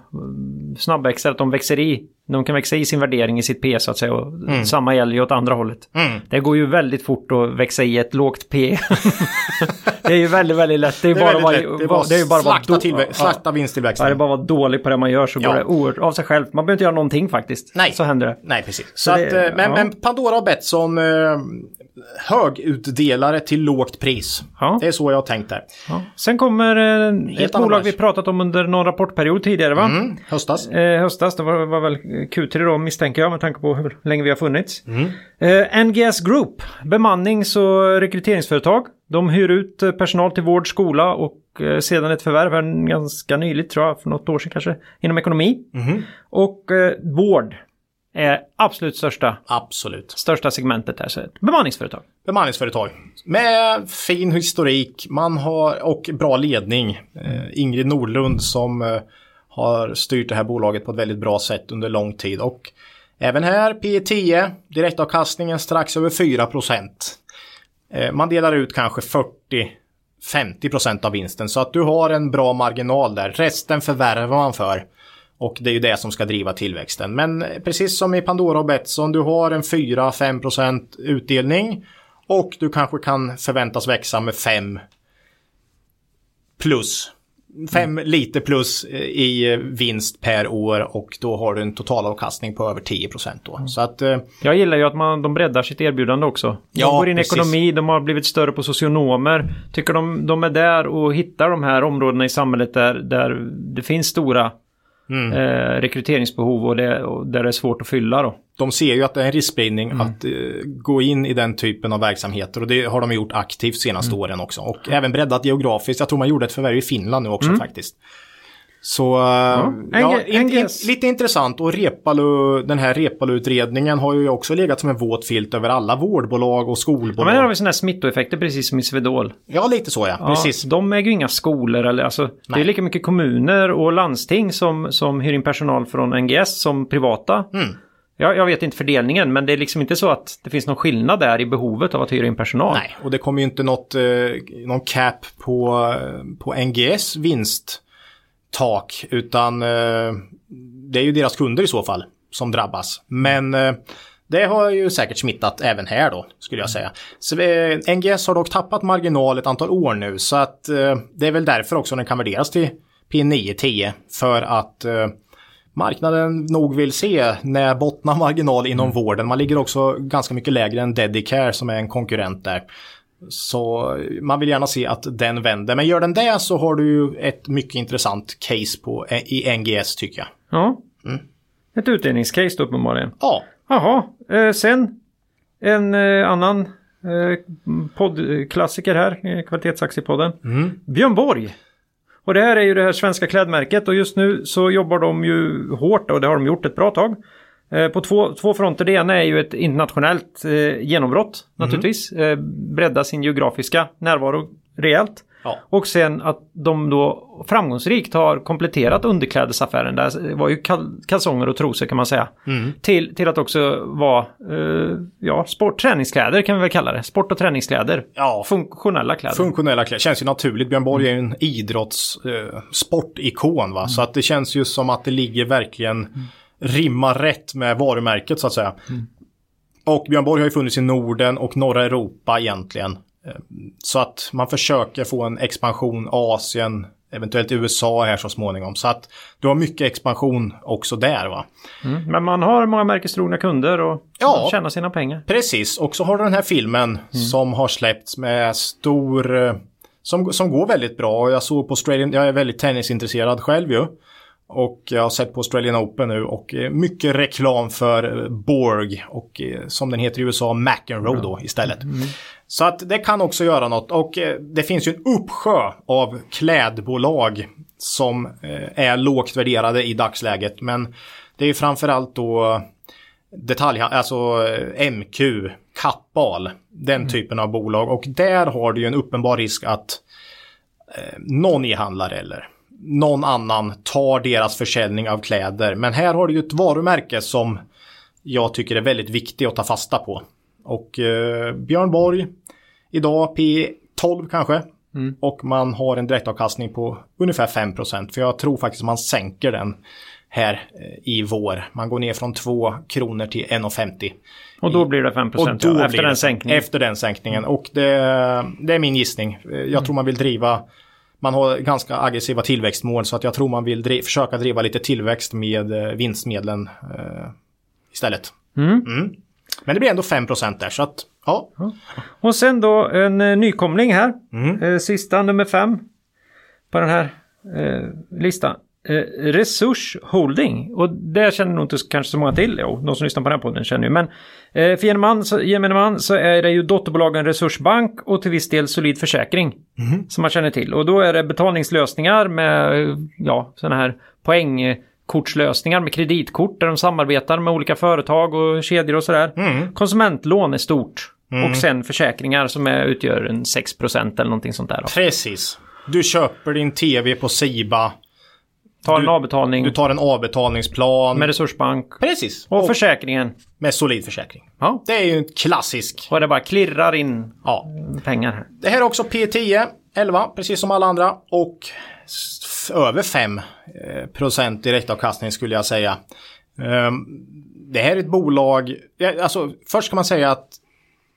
snabbväxare, att de växer i. De kan växa i sin värdering i sitt P så att säga. Och mm. Samma gäller ju åt andra hållet. Mm. Det går ju väldigt fort att växa i ett lågt P. det är ju väldigt, väldigt lätt. Det är, det är bara, lätt. Det är bara, det är bara slakta, tillvä- slakta vinsttillväxten. Ja, det är bara att vara dålig på det man gör så ja. går det oerhört av sig själv. Man behöver inte göra någonting faktiskt. Nej. Så händer det. Nej, precis. Så, så att, eh, men, ja. men Pandora och Betsson eh, högutdelare till lågt pris. Ja. Det är så jag har tänkt där. Ja. Sen kommer eh, ett bolag vi pratat om under någon rapportperiod tidigare va? Mm, höstas. Eh, höstas, det var, var väl Q3 då misstänker jag med tanke på hur länge vi har funnits. Mm. Eh, NGS Group, bemannings och rekryteringsföretag. De hyr ut eh, personal till vård, skola och eh, sedan ett förvärv här ganska nyligt tror jag, för något år sedan kanske, inom ekonomi. Mm. Och eh, vård är absolut största, absolut. största segmentet här. Så bemanningsföretag. Bemanningsföretag. Med fin historik man har, och bra ledning. Eh, Ingrid Nordlund som eh, har styrt det här bolaget på ett väldigt bra sätt under lång tid. Och även här P10, direktavkastningen strax över 4 procent. Eh, man delar ut kanske 40 50% av vinsten. Så att du har en bra marginal där. Resten förvärvar man för. Och det är ju det som ska driva tillväxten. Men precis som i Pandora och Betsson, du har en 4-5% utdelning. Och du kanske kan förväntas växa med 5 plus. 5 mm. lite plus i vinst per år och då har du en totalavkastning på över 10 då. Mm. Så att, eh, Jag gillar ju att man, de breddar sitt erbjudande också. De ja, går in i ekonomi, de har blivit större på socionomer. Tycker de, de är där och hittar de här områdena i samhället där, där det finns stora Mm. Eh, rekryteringsbehov och, det, och där det är svårt att fylla då. De ser ju att det är en riskspridning mm. att eh, gå in i den typen av verksamheter och det har de gjort aktivt senaste mm. åren också. Och även breddat geografiskt. Jag tror man gjorde ett förvärv i Finland nu också mm. faktiskt. Så ja. ja in, in, lite intressant och Repalu, den här Repalu-utredningen har ju också legat som en våt filt över alla vårdbolag och skolbolag. Ja, men där har vi sådana här smittoeffekter precis som i Svedol. Ja, lite så ja. ja precis. De äger ju inga skolor eller alltså. Det är lika mycket kommuner och landsting som, som hyr in personal från NGS som privata. Mm. Ja, jag vet inte fördelningen, men det är liksom inte så att det finns någon skillnad där i behovet av att hyra in personal. Nej, och det kommer ju inte något, eh, någon cap på, på NGS vinst tak utan eh, det är ju deras kunder i så fall som drabbas. Men eh, det har ju säkert smittat även här då, skulle jag säga. Så eh, NGS har dock tappat marginal ett antal år nu, så att eh, det är väl därför också den kan värderas till P9-10. För att eh, marknaden nog vill se när bottnar marginal inom mm. vården. Man ligger också ganska mycket lägre än Dedicare som är en konkurrent där. Så man vill gärna se att den vänder. Men gör den det så har du ju ett mycket intressant case på, i NGS tycker jag. Ja. Mm. Ett utdelningscase då uppenbarligen. Ja. Jaha, eh, sen en eh, annan eh, poddklassiker här, eh, Kvalitetsaktiepodden. Mm. Björn Borg. Och det här är ju det här svenska klädmärket och just nu så jobbar de ju hårt och det har de gjort ett bra tag Eh, på två, två fronter. Det ena är ju ett internationellt eh, genombrott naturligtvis. Mm. Eh, bredda sin geografiska närvaro rejält. Ja. Och sen att de då framgångsrikt har kompletterat underklädesaffären. Där var ju kal kalsonger och trosor kan man säga. Mm. Till, till att också vara eh, ja, sport, träningskläder kan vi väl kalla det. Sport och träningskläder. Ja. Funktionella kläder. Funktionella kläder. Känns ju naturligt. Björn Borg är ju en idrottssportikon. Eh, va? Mm. Så att det känns ju som att det ligger verkligen mm rimmar rätt med varumärket så att säga. Mm. Och Björn Borg har ju funnits i Norden och norra Europa egentligen. Eh, så att man försöker få en expansion Asien, eventuellt USA här så småningom. Så att du har mycket expansion också där va. Mm. Men man har många märkestrogna kunder och ja, tjänar sina pengar. Precis, och så har du den här filmen mm. som har släppts med stor... Eh, som, som går väldigt bra. Jag såg på Australian, jag är väldigt tennisintresserad själv ju. Och jag har sett på Australian Open nu och eh, mycket reklam för eh, Borg och eh, som den heter i USA McEnroe då istället. Mm. Så att det kan också göra något och det finns ju en uppsjö av klädbolag som är lågt värderade i dagsläget. Men det är ju framförallt då detalj, alltså MQ, Kappahl, den mm. typen av bolag och där har du ju en uppenbar risk att någon e-handlare eller någon annan tar deras försäljning av kläder. Men här har du ju ett varumärke som jag tycker är väldigt viktigt att ta fasta på. Och eh, Björn Borg, idag P12 kanske. Mm. Och man har en direktavkastning på ungefär 5% För jag tror faktiskt man sänker den här eh, i vår. Man går ner från 2 kronor till 1,50. Och då blir det 5 procent ja, efter den sänkningen. Efter den sänkningen. Och det, det är min gissning. Jag mm. tror man vill driva man har ganska aggressiva tillväxtmål så att jag tror man vill driva, försöka driva lite tillväxt med eh, vinstmedlen eh, istället. Mm. Mm. Men det blir ändå 5 där så att ja. Och sen då en eh, nykomling här. Mm. Eh, sista nummer 5 på den här eh, listan. Resurs Holding. Och det känner nog inte kanske så många till. Jo, de som lyssnar på den här podden känner ju. Men för gemene man, så, är det ju dotterbolagen Resursbank och till viss del Solid Försäkring. Mm. Som man känner till. Och då är det betalningslösningar med ja, sådana här poängkortslösningar med kreditkort där de samarbetar med olika företag och kedjor och sådär. Mm. Konsumentlån är stort. Mm. Och sen försäkringar som är, utgör en 6% eller någonting sånt där. Precis. Du köper din tv på Siba Tar en avbetalning. Du tar en avbetalningsplan. Med resursbank. Precis. Och, och försäkringen. Med solid försäkring. Ja. Det är ju en klassisk. Och det bara klirrar in ja. pengar här. Det här är också P10. 11 precis som alla andra och över 5 eh, procent direktavkastning skulle jag säga. Ehm, Det här är ett bolag, alltså först kan man säga att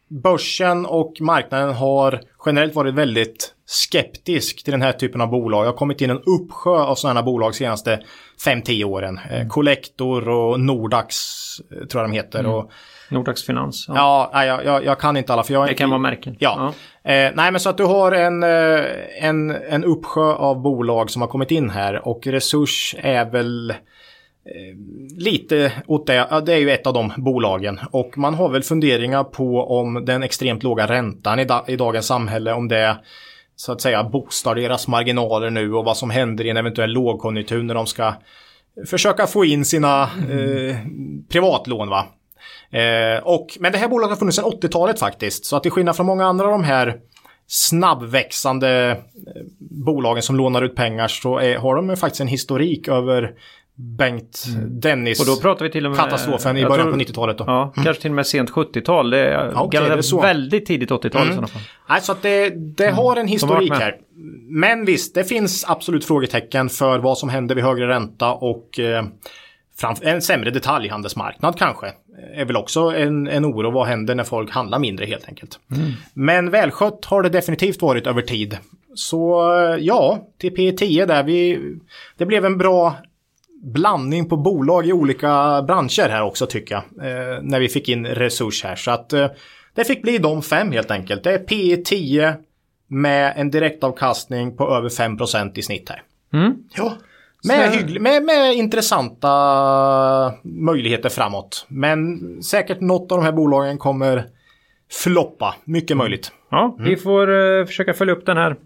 börsen och marknaden har generellt varit väldigt skeptisk till den här typen av bolag. Det har kommit in en uppsjö av sådana här bolag de senaste 5-10 åren. Eh, Collector och Nordax eh, tror jag de heter. Och, Nordax Finans. Ja. ja, nej, jag, jag, jag kan inte alla för jag Det kan vara märken. Ja. Eh, nej men så att du har en, eh, en, en uppsjö av bolag som har kommit in här och Resurs är väl Eh, lite åt det. Ja, det är ju ett av de bolagen och man har väl funderingar på om den extremt låga räntan i, da, i dagens samhälle om det så att säga boostar deras marginaler nu och vad som händer i en eventuell lågkonjunktur när de ska försöka få in sina eh, privatlån va. Eh, och, men det här bolaget har funnits sedan 80-talet faktiskt. Så att till skillnad från många andra av de här snabbväxande eh, bolagen som lånar ut pengar så är, har de faktiskt en historik över Bengt Dennis Och då pratar vi till och med... katastrofen i början tror- på 90-talet. Då. Ja, kanske till och med sent 70-tal. Det är, Ja, okej, det är så. väldigt tidigt 80-tal i Mm. sådana fall. Nej, så att det, det har en historik här. Men visst, det finns absolut frågetecken för vad som händer vid högre ränta och eh, framf- en sämre detaljhandelsmarknad kanske. Är väl också en, en oro. Vad händer när folk handlar mindre helt enkelt. Men välskött har det definitivt varit över tid. Så eh, ja, till P10 där vi... Det blev en bra blandning på bolag i olika branscher här också tycker jag. Eh, när vi fick in resurs här. Så att eh, det fick bli de fem helt enkelt. Det är P 10 med en direktavkastning på över 5% i snitt här. Mm. Ja. Med, hygglig, med, med intressanta möjligheter framåt. Men säkert något av de här bolagen kommer floppa. Mycket möjligt. Ja, Mm. vi får eh, försöka följa upp den här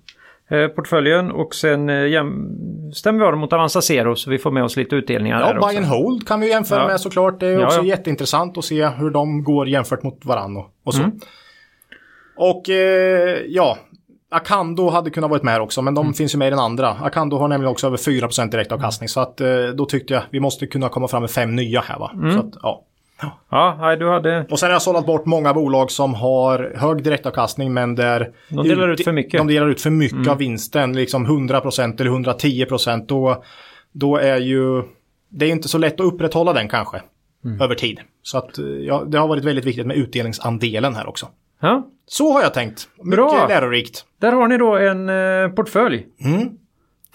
portföljen och sen jäm- stämmer vi av den mot Avanza Zero så vi får med oss lite utdelningar Ja, också. buy and hold kan vi jämföra Ja. med såklart. Det är Ja, också ja. jätteintressant att se hur de går jämfört mot varandra och, så. Mm. Och eh, ja, Akando hade kunnat varit med här också, men Mm. de finns ju med i den andra. Akando har nämligen också över 4% direktavkastning, så att eh, då tyckte jag vi måste kunna komma fram med fem nya här va. Mm. Så att, ja. Ja, nej, du hade... Och sen har jag sållat bort många bolag som har hög direktavkastning men där De delar ut för mycket. Mm. De delar ut för mycket av vinsten, liksom 100% eller 110% då, då är ju det är inte så lätt att upprätthålla den kanske Mm. över tid. Så att ja, det har varit väldigt viktigt med utdelningsandelen här också. Ja, Så har jag tänkt. Mycket Bra. lärorikt. där har ni då en eh, portfölj. Mm.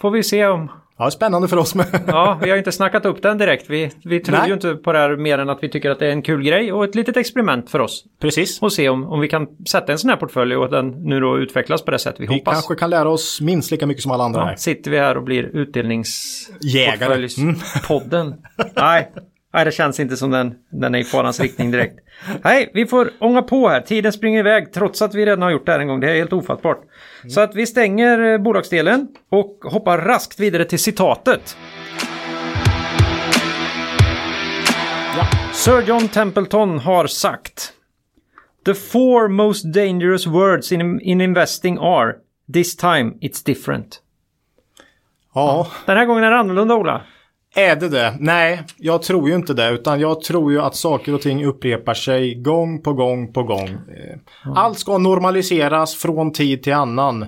Får vi se om... Ja, spännande för oss med. Ja, vi har inte snackat upp den direkt. Vi, vi tror Nej. ju inte på det här mer än att vi tycker att det är en kul grej och ett litet experiment för oss. Precis. Och se om, om vi kan sätta en sån här portfölj och att den nu då utvecklas på det sätt vi, Vi hoppas. kanske kan lära oss minst lika mycket som alla andra Ja, här. sitter vi här och blir utdelnings... Jägare. Mm. Nej. Nej, det känns inte som den, den är i farans riktning direkt. Nej, vi får ånga på här. Tiden springer iväg trots att vi redan har gjort det här en gång. Det är helt ofattbart. Så att vi stänger eh, bolagsdelen och hoppar raskt vidare till citatet. Sir John Templeton har sagt The four most dangerous words in, in investing are This time it's different. Ja, Den här gången är det annorlunda Ola. Är det det? Nej, jag tror ju inte det. Utan jag tror ju att saker och ting upprepar sig gång på gång på gång. Allt ska normaliseras från tid till annan.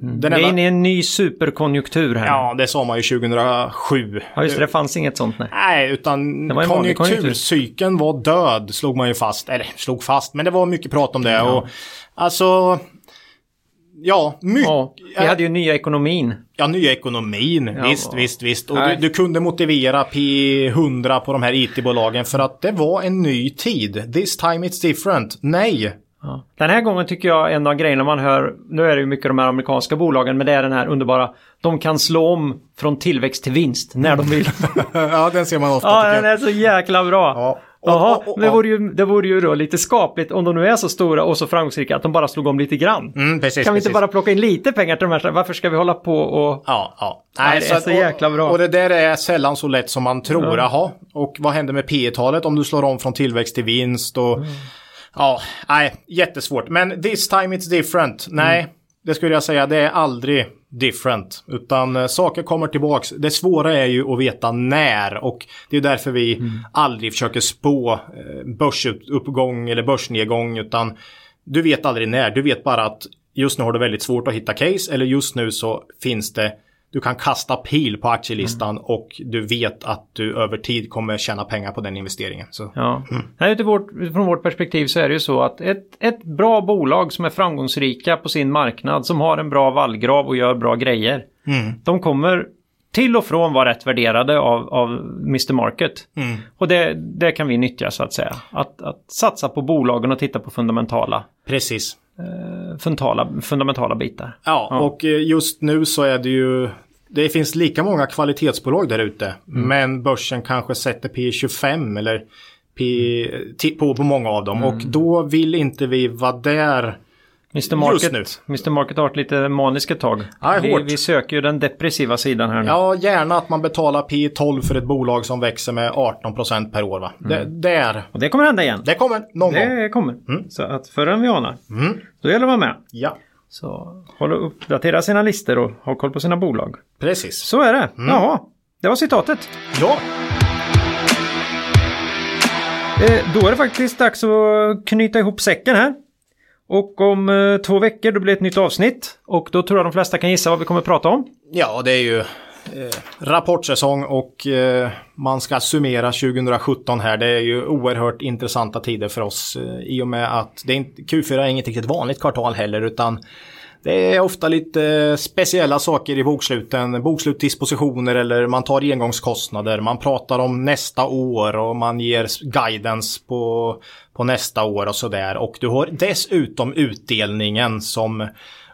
Den Vi är enda... inne i en ny superkonjunktur här. Ja, det sa man ju 2007. Ja, just det. Det fanns inget sånt nej. Nej, utan var konjunkturcykeln var död, slog man ju fast. Eller slog fast, men det var mycket prat om det. Och, alltså, ja, mycket. Ja, vi hade ju nya ekonomin. Ja, nya ekonomin. Ja, visst, va. visst, visst. Och du, du kunde motivera P100 på de här IT-bolagen för att det var en ny tid. This time it's different. Nej. Ja. Den här gången tycker jag en av grejerna man hör, nu är det ju mycket de här amerikanska bolagen, men det är den här underbara, de kan slå om från tillväxt till vinst när de vill. ja, den ser man ofta. ja, den är så jäkla bra. Ja. Och- Jaha, och- och- det, vore ju, det vore ju då lite skapligt om de nu är så stora och så framgångsrika att de bara slog om lite grann. Mm, precis, kan vi precis. inte bara plocka in lite pengar till de här? Varför ska vi hålla på och... Ja, ja. Nej, det är att- så jäkla bra. Och, och det där är sällan så lätt som man tror. Ja. Jaha, och vad händer med P talet om du slår om från tillväxt till vinst? Och, Mm. Ja, nej, jättesvårt. Men this time it's different. Nej, Mm. Det skulle jag säga, det är aldrig different. Utan eh, saker kommer tillbaks. Det svåra är ju att veta när. Och det är därför vi Mm. aldrig försöker spå eh, börsuppgång eller börsnedgång. Utan du vet aldrig när. Du vet bara att just nu har du väldigt svårt att hitta case eller just nu så finns det du kan kasta pil på aktielistan Mm. och du vet att du över tid kommer tjäna pengar på den investeringen. Så. Ja. Nej, utifrån från vårt perspektiv så är det ju så att ett, ett bra bolag som är framgångsrika på sin marknad, som har en bra vallgrav och gör bra grejer, de kommer till och från vara rätt värderade av, av Mr. Market. Och det, det kan vi nyttja så att säga. Att, att satsa på bolagen och titta på fundamentala, Precis. fundamentala, fundamentala bitar. Ja, och eh, just nu så är det ju det finns lika många kvalitetsbolag där ute. Mm. Men börsen kanske sätter P25 eller P på, på många av dem. Mm. Och då vill inte vi vara där. Mr. Market, nu. Mr. Market har varit lite manisk ett tag. Ja, vi, vi söker ju den depressiva sidan här nu. Ja, gärna att man betalar P12 för ett bolag som växer med 18% per år. Va? Det, där. Och det kommer hända igen. det kommer någon gång. Det kommer. Mm. Så att förrän än vi anar. Då gäller det att vara med. Ja, Så håll och uppdatera sina listor och ha koll på sina bolag. precis. Så är det. Mm. Jaha, det var citatet. Ja, Eh, då är det faktiskt dags att knyta ihop säcken här. Och om eh, två veckor då blir det ett nytt avsnitt. Och då tror jag de flesta kan gissa vad vi kommer att prata om. ja det är ju eh, rapportsäsong och eh, man ska summera 2017 här. Det är ju oerhört intressanta tider för oss eh, i och med att det är inte, Q4 är inget riktigt vanligt kvartal heller utan det är ofta lite speciella saker i boksluten, bokslutsdispositioner eller man tar engångskostnader, man pratar om nästa år och man ger guidance på, på nästa år och sådär. Och du har dessutom utdelningen som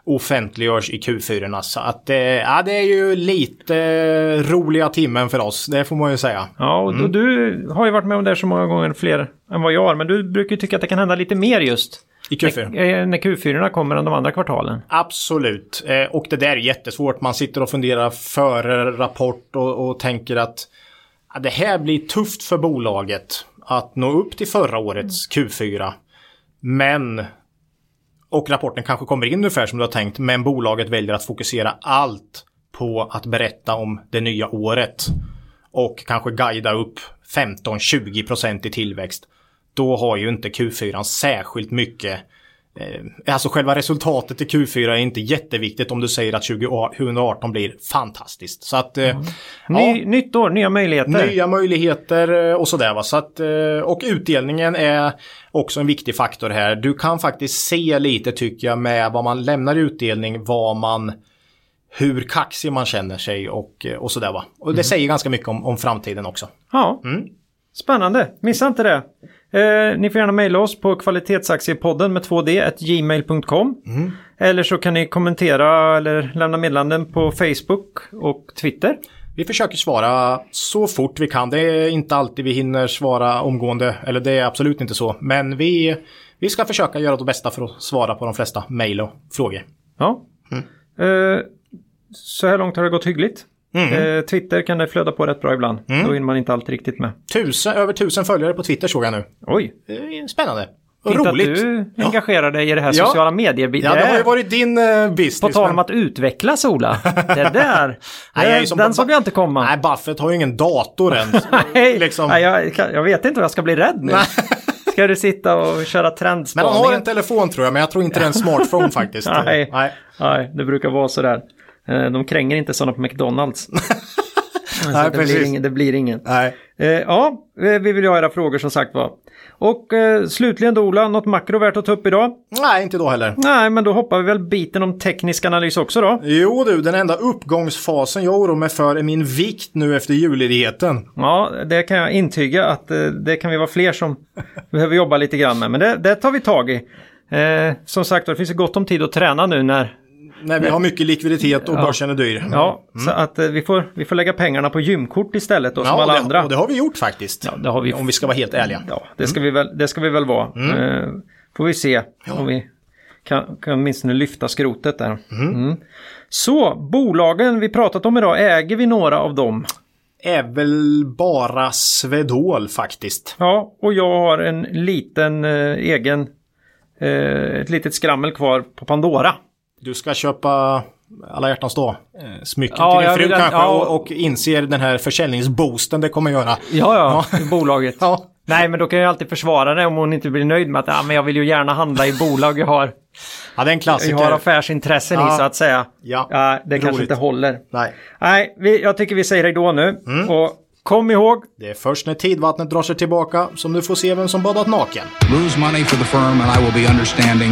offentliggörs i Q4. Så att eh, ja, det är ju lite roliga timmen för oss, det får man ju säga. Ja, och, Mm. du har ju varit med om det här så många gånger fler än vad jag har. Men du brukar ju tycka att det kan hända lite mer just. I Q4. När, eh, när Q4 kommer än de andra kvartalen. Absolut. Eh, och det där är jättesvårt. Man sitter och funderar före rapport och, och tänker att ja, det här blir tufft för bolaget att nå upp till förra årets Q4. Men och rapporten kanske kommer in ungefär som du har tänkt, men bolaget väljer att fokusera allt på att berätta om det nya året och kanske guida upp 15-20% i tillväxt. Då har ju inte Q4 särskilt mycket alltså själva resultatet i Q4 är inte jätteviktigt om du säger att 2018 blir fantastiskt. Så att... Eh, Ny, ja, Nytt år, nya möjligheter. nya möjligheter eh, och sådär va. Så att, eh, och utdelningen är också en viktig faktor här. Du kan faktiskt se lite tycker jag med vad man lämnar i utdelning, vad man hur kaxig man känner sig och, eh, och sådär va. Och det säger ganska mycket om, om framtiden också. Ja, Mm. spännande. Missa inte det. Eh, ni får gärna mejla oss på kvalitetsaktiepodden med 2D, ett gmail.com. Mm. Eller så kan ni kommentera eller lämna meddelanden på Facebook och Twitter. Vi försöker svara så fort vi kan. Det är inte alltid vi hinner svara omgående, eller det är absolut inte så. Men vi, vi ska försöka göra det bästa för att svara på de flesta mejl och frågor. Ja. Mm. Eh, så här långt har det gått hyggligt. Mm. Eh, Twitter kan det flöda på rätt bra ibland. Då hinner man inte alltid riktigt med. Tusen, över tusen följare på Twitter såg jag nu. Oj, Spännande. Och fint roligt. att du Ja. engagerar dig i det här Ja. sociala medier Ja, det har ju varit din uh, business. På tal om men- att utvecklas Ola. Det där, Nej, jag är ju det, som- den såg jag inte komma. Nej, Buffett har ju ingen dator än. Nej, liksom. nej jag, jag vet inte om jag ska bli rädd nu. Ska du sitta och köra Men trendspaning? han har en telefon tror jag, men jag tror inte det är en smartphone faktiskt. Nej. Nej. Nej, det brukar vara sådär. Eh, De kränger inte sådana på McDonalds. Nej, det, blir ingen, det blir ingen. Nej. Eh, ja, eh, vi vill ju ha era frågor som sagt var. Och eh, slutligen då Ola, något makro värt att ta upp idag? Nej, inte då heller. Nej, men då hoppar vi väl biten om teknisk analys också då. Jo du, den enda uppgångsfasen jag oroar mig för är min vikt nu efter julledigheten. Ja, det kan jag intyga att eh, det kan vi vara fler som behöver jobba lite grann med. Men det, det tar vi tag i. Eh, som sagt det finns ju gott om tid att träna nu när... När vi har mycket likviditet och Ja. börsen är dyr. Ja, så att eh, vi, får, vi får lägga pengarna på gymkort istället då, som alla det, andra. och det har vi gjort faktiskt. Ja, det har vi. Om vi ska vara helt ärliga. Ja, det ska, vi, väl, det ska vi väl vara. Eh, får vi se om vi kan, kan åtminstone lyfta skrotet där. Mm. Så, bolagen vi pratat om idag, äger vi några av dem? Är väl bara Swedol faktiskt. Ja, och jag har en liten eh, egen, eh, ett litet skrammel kvar på Pandora. Du ska köpa alla hjärtans dag. eh, Smycken Ja, till jag din fru vill- kanske ja. och, och inser den här försäljningsboosten det kommer göra. Ja, ja, i bolaget. Ja. Nej, men då kan jag alltid försvara det om hon inte blir nöjd med att ah, men jag vill ju gärna handla i bolag jag har Ja, det är en Vi klassiker. har affärsintressen i Ja. så att säga. Ja. det kanske Roligt. inte håller. Nej. Nej, vi, jag tycker vi säger då nu. Mm. Och kom ihåg, Det är först när tidvattnet drar sig tillbaka som du får se vem som badat naken. Lose money for the firm and I will be understanding.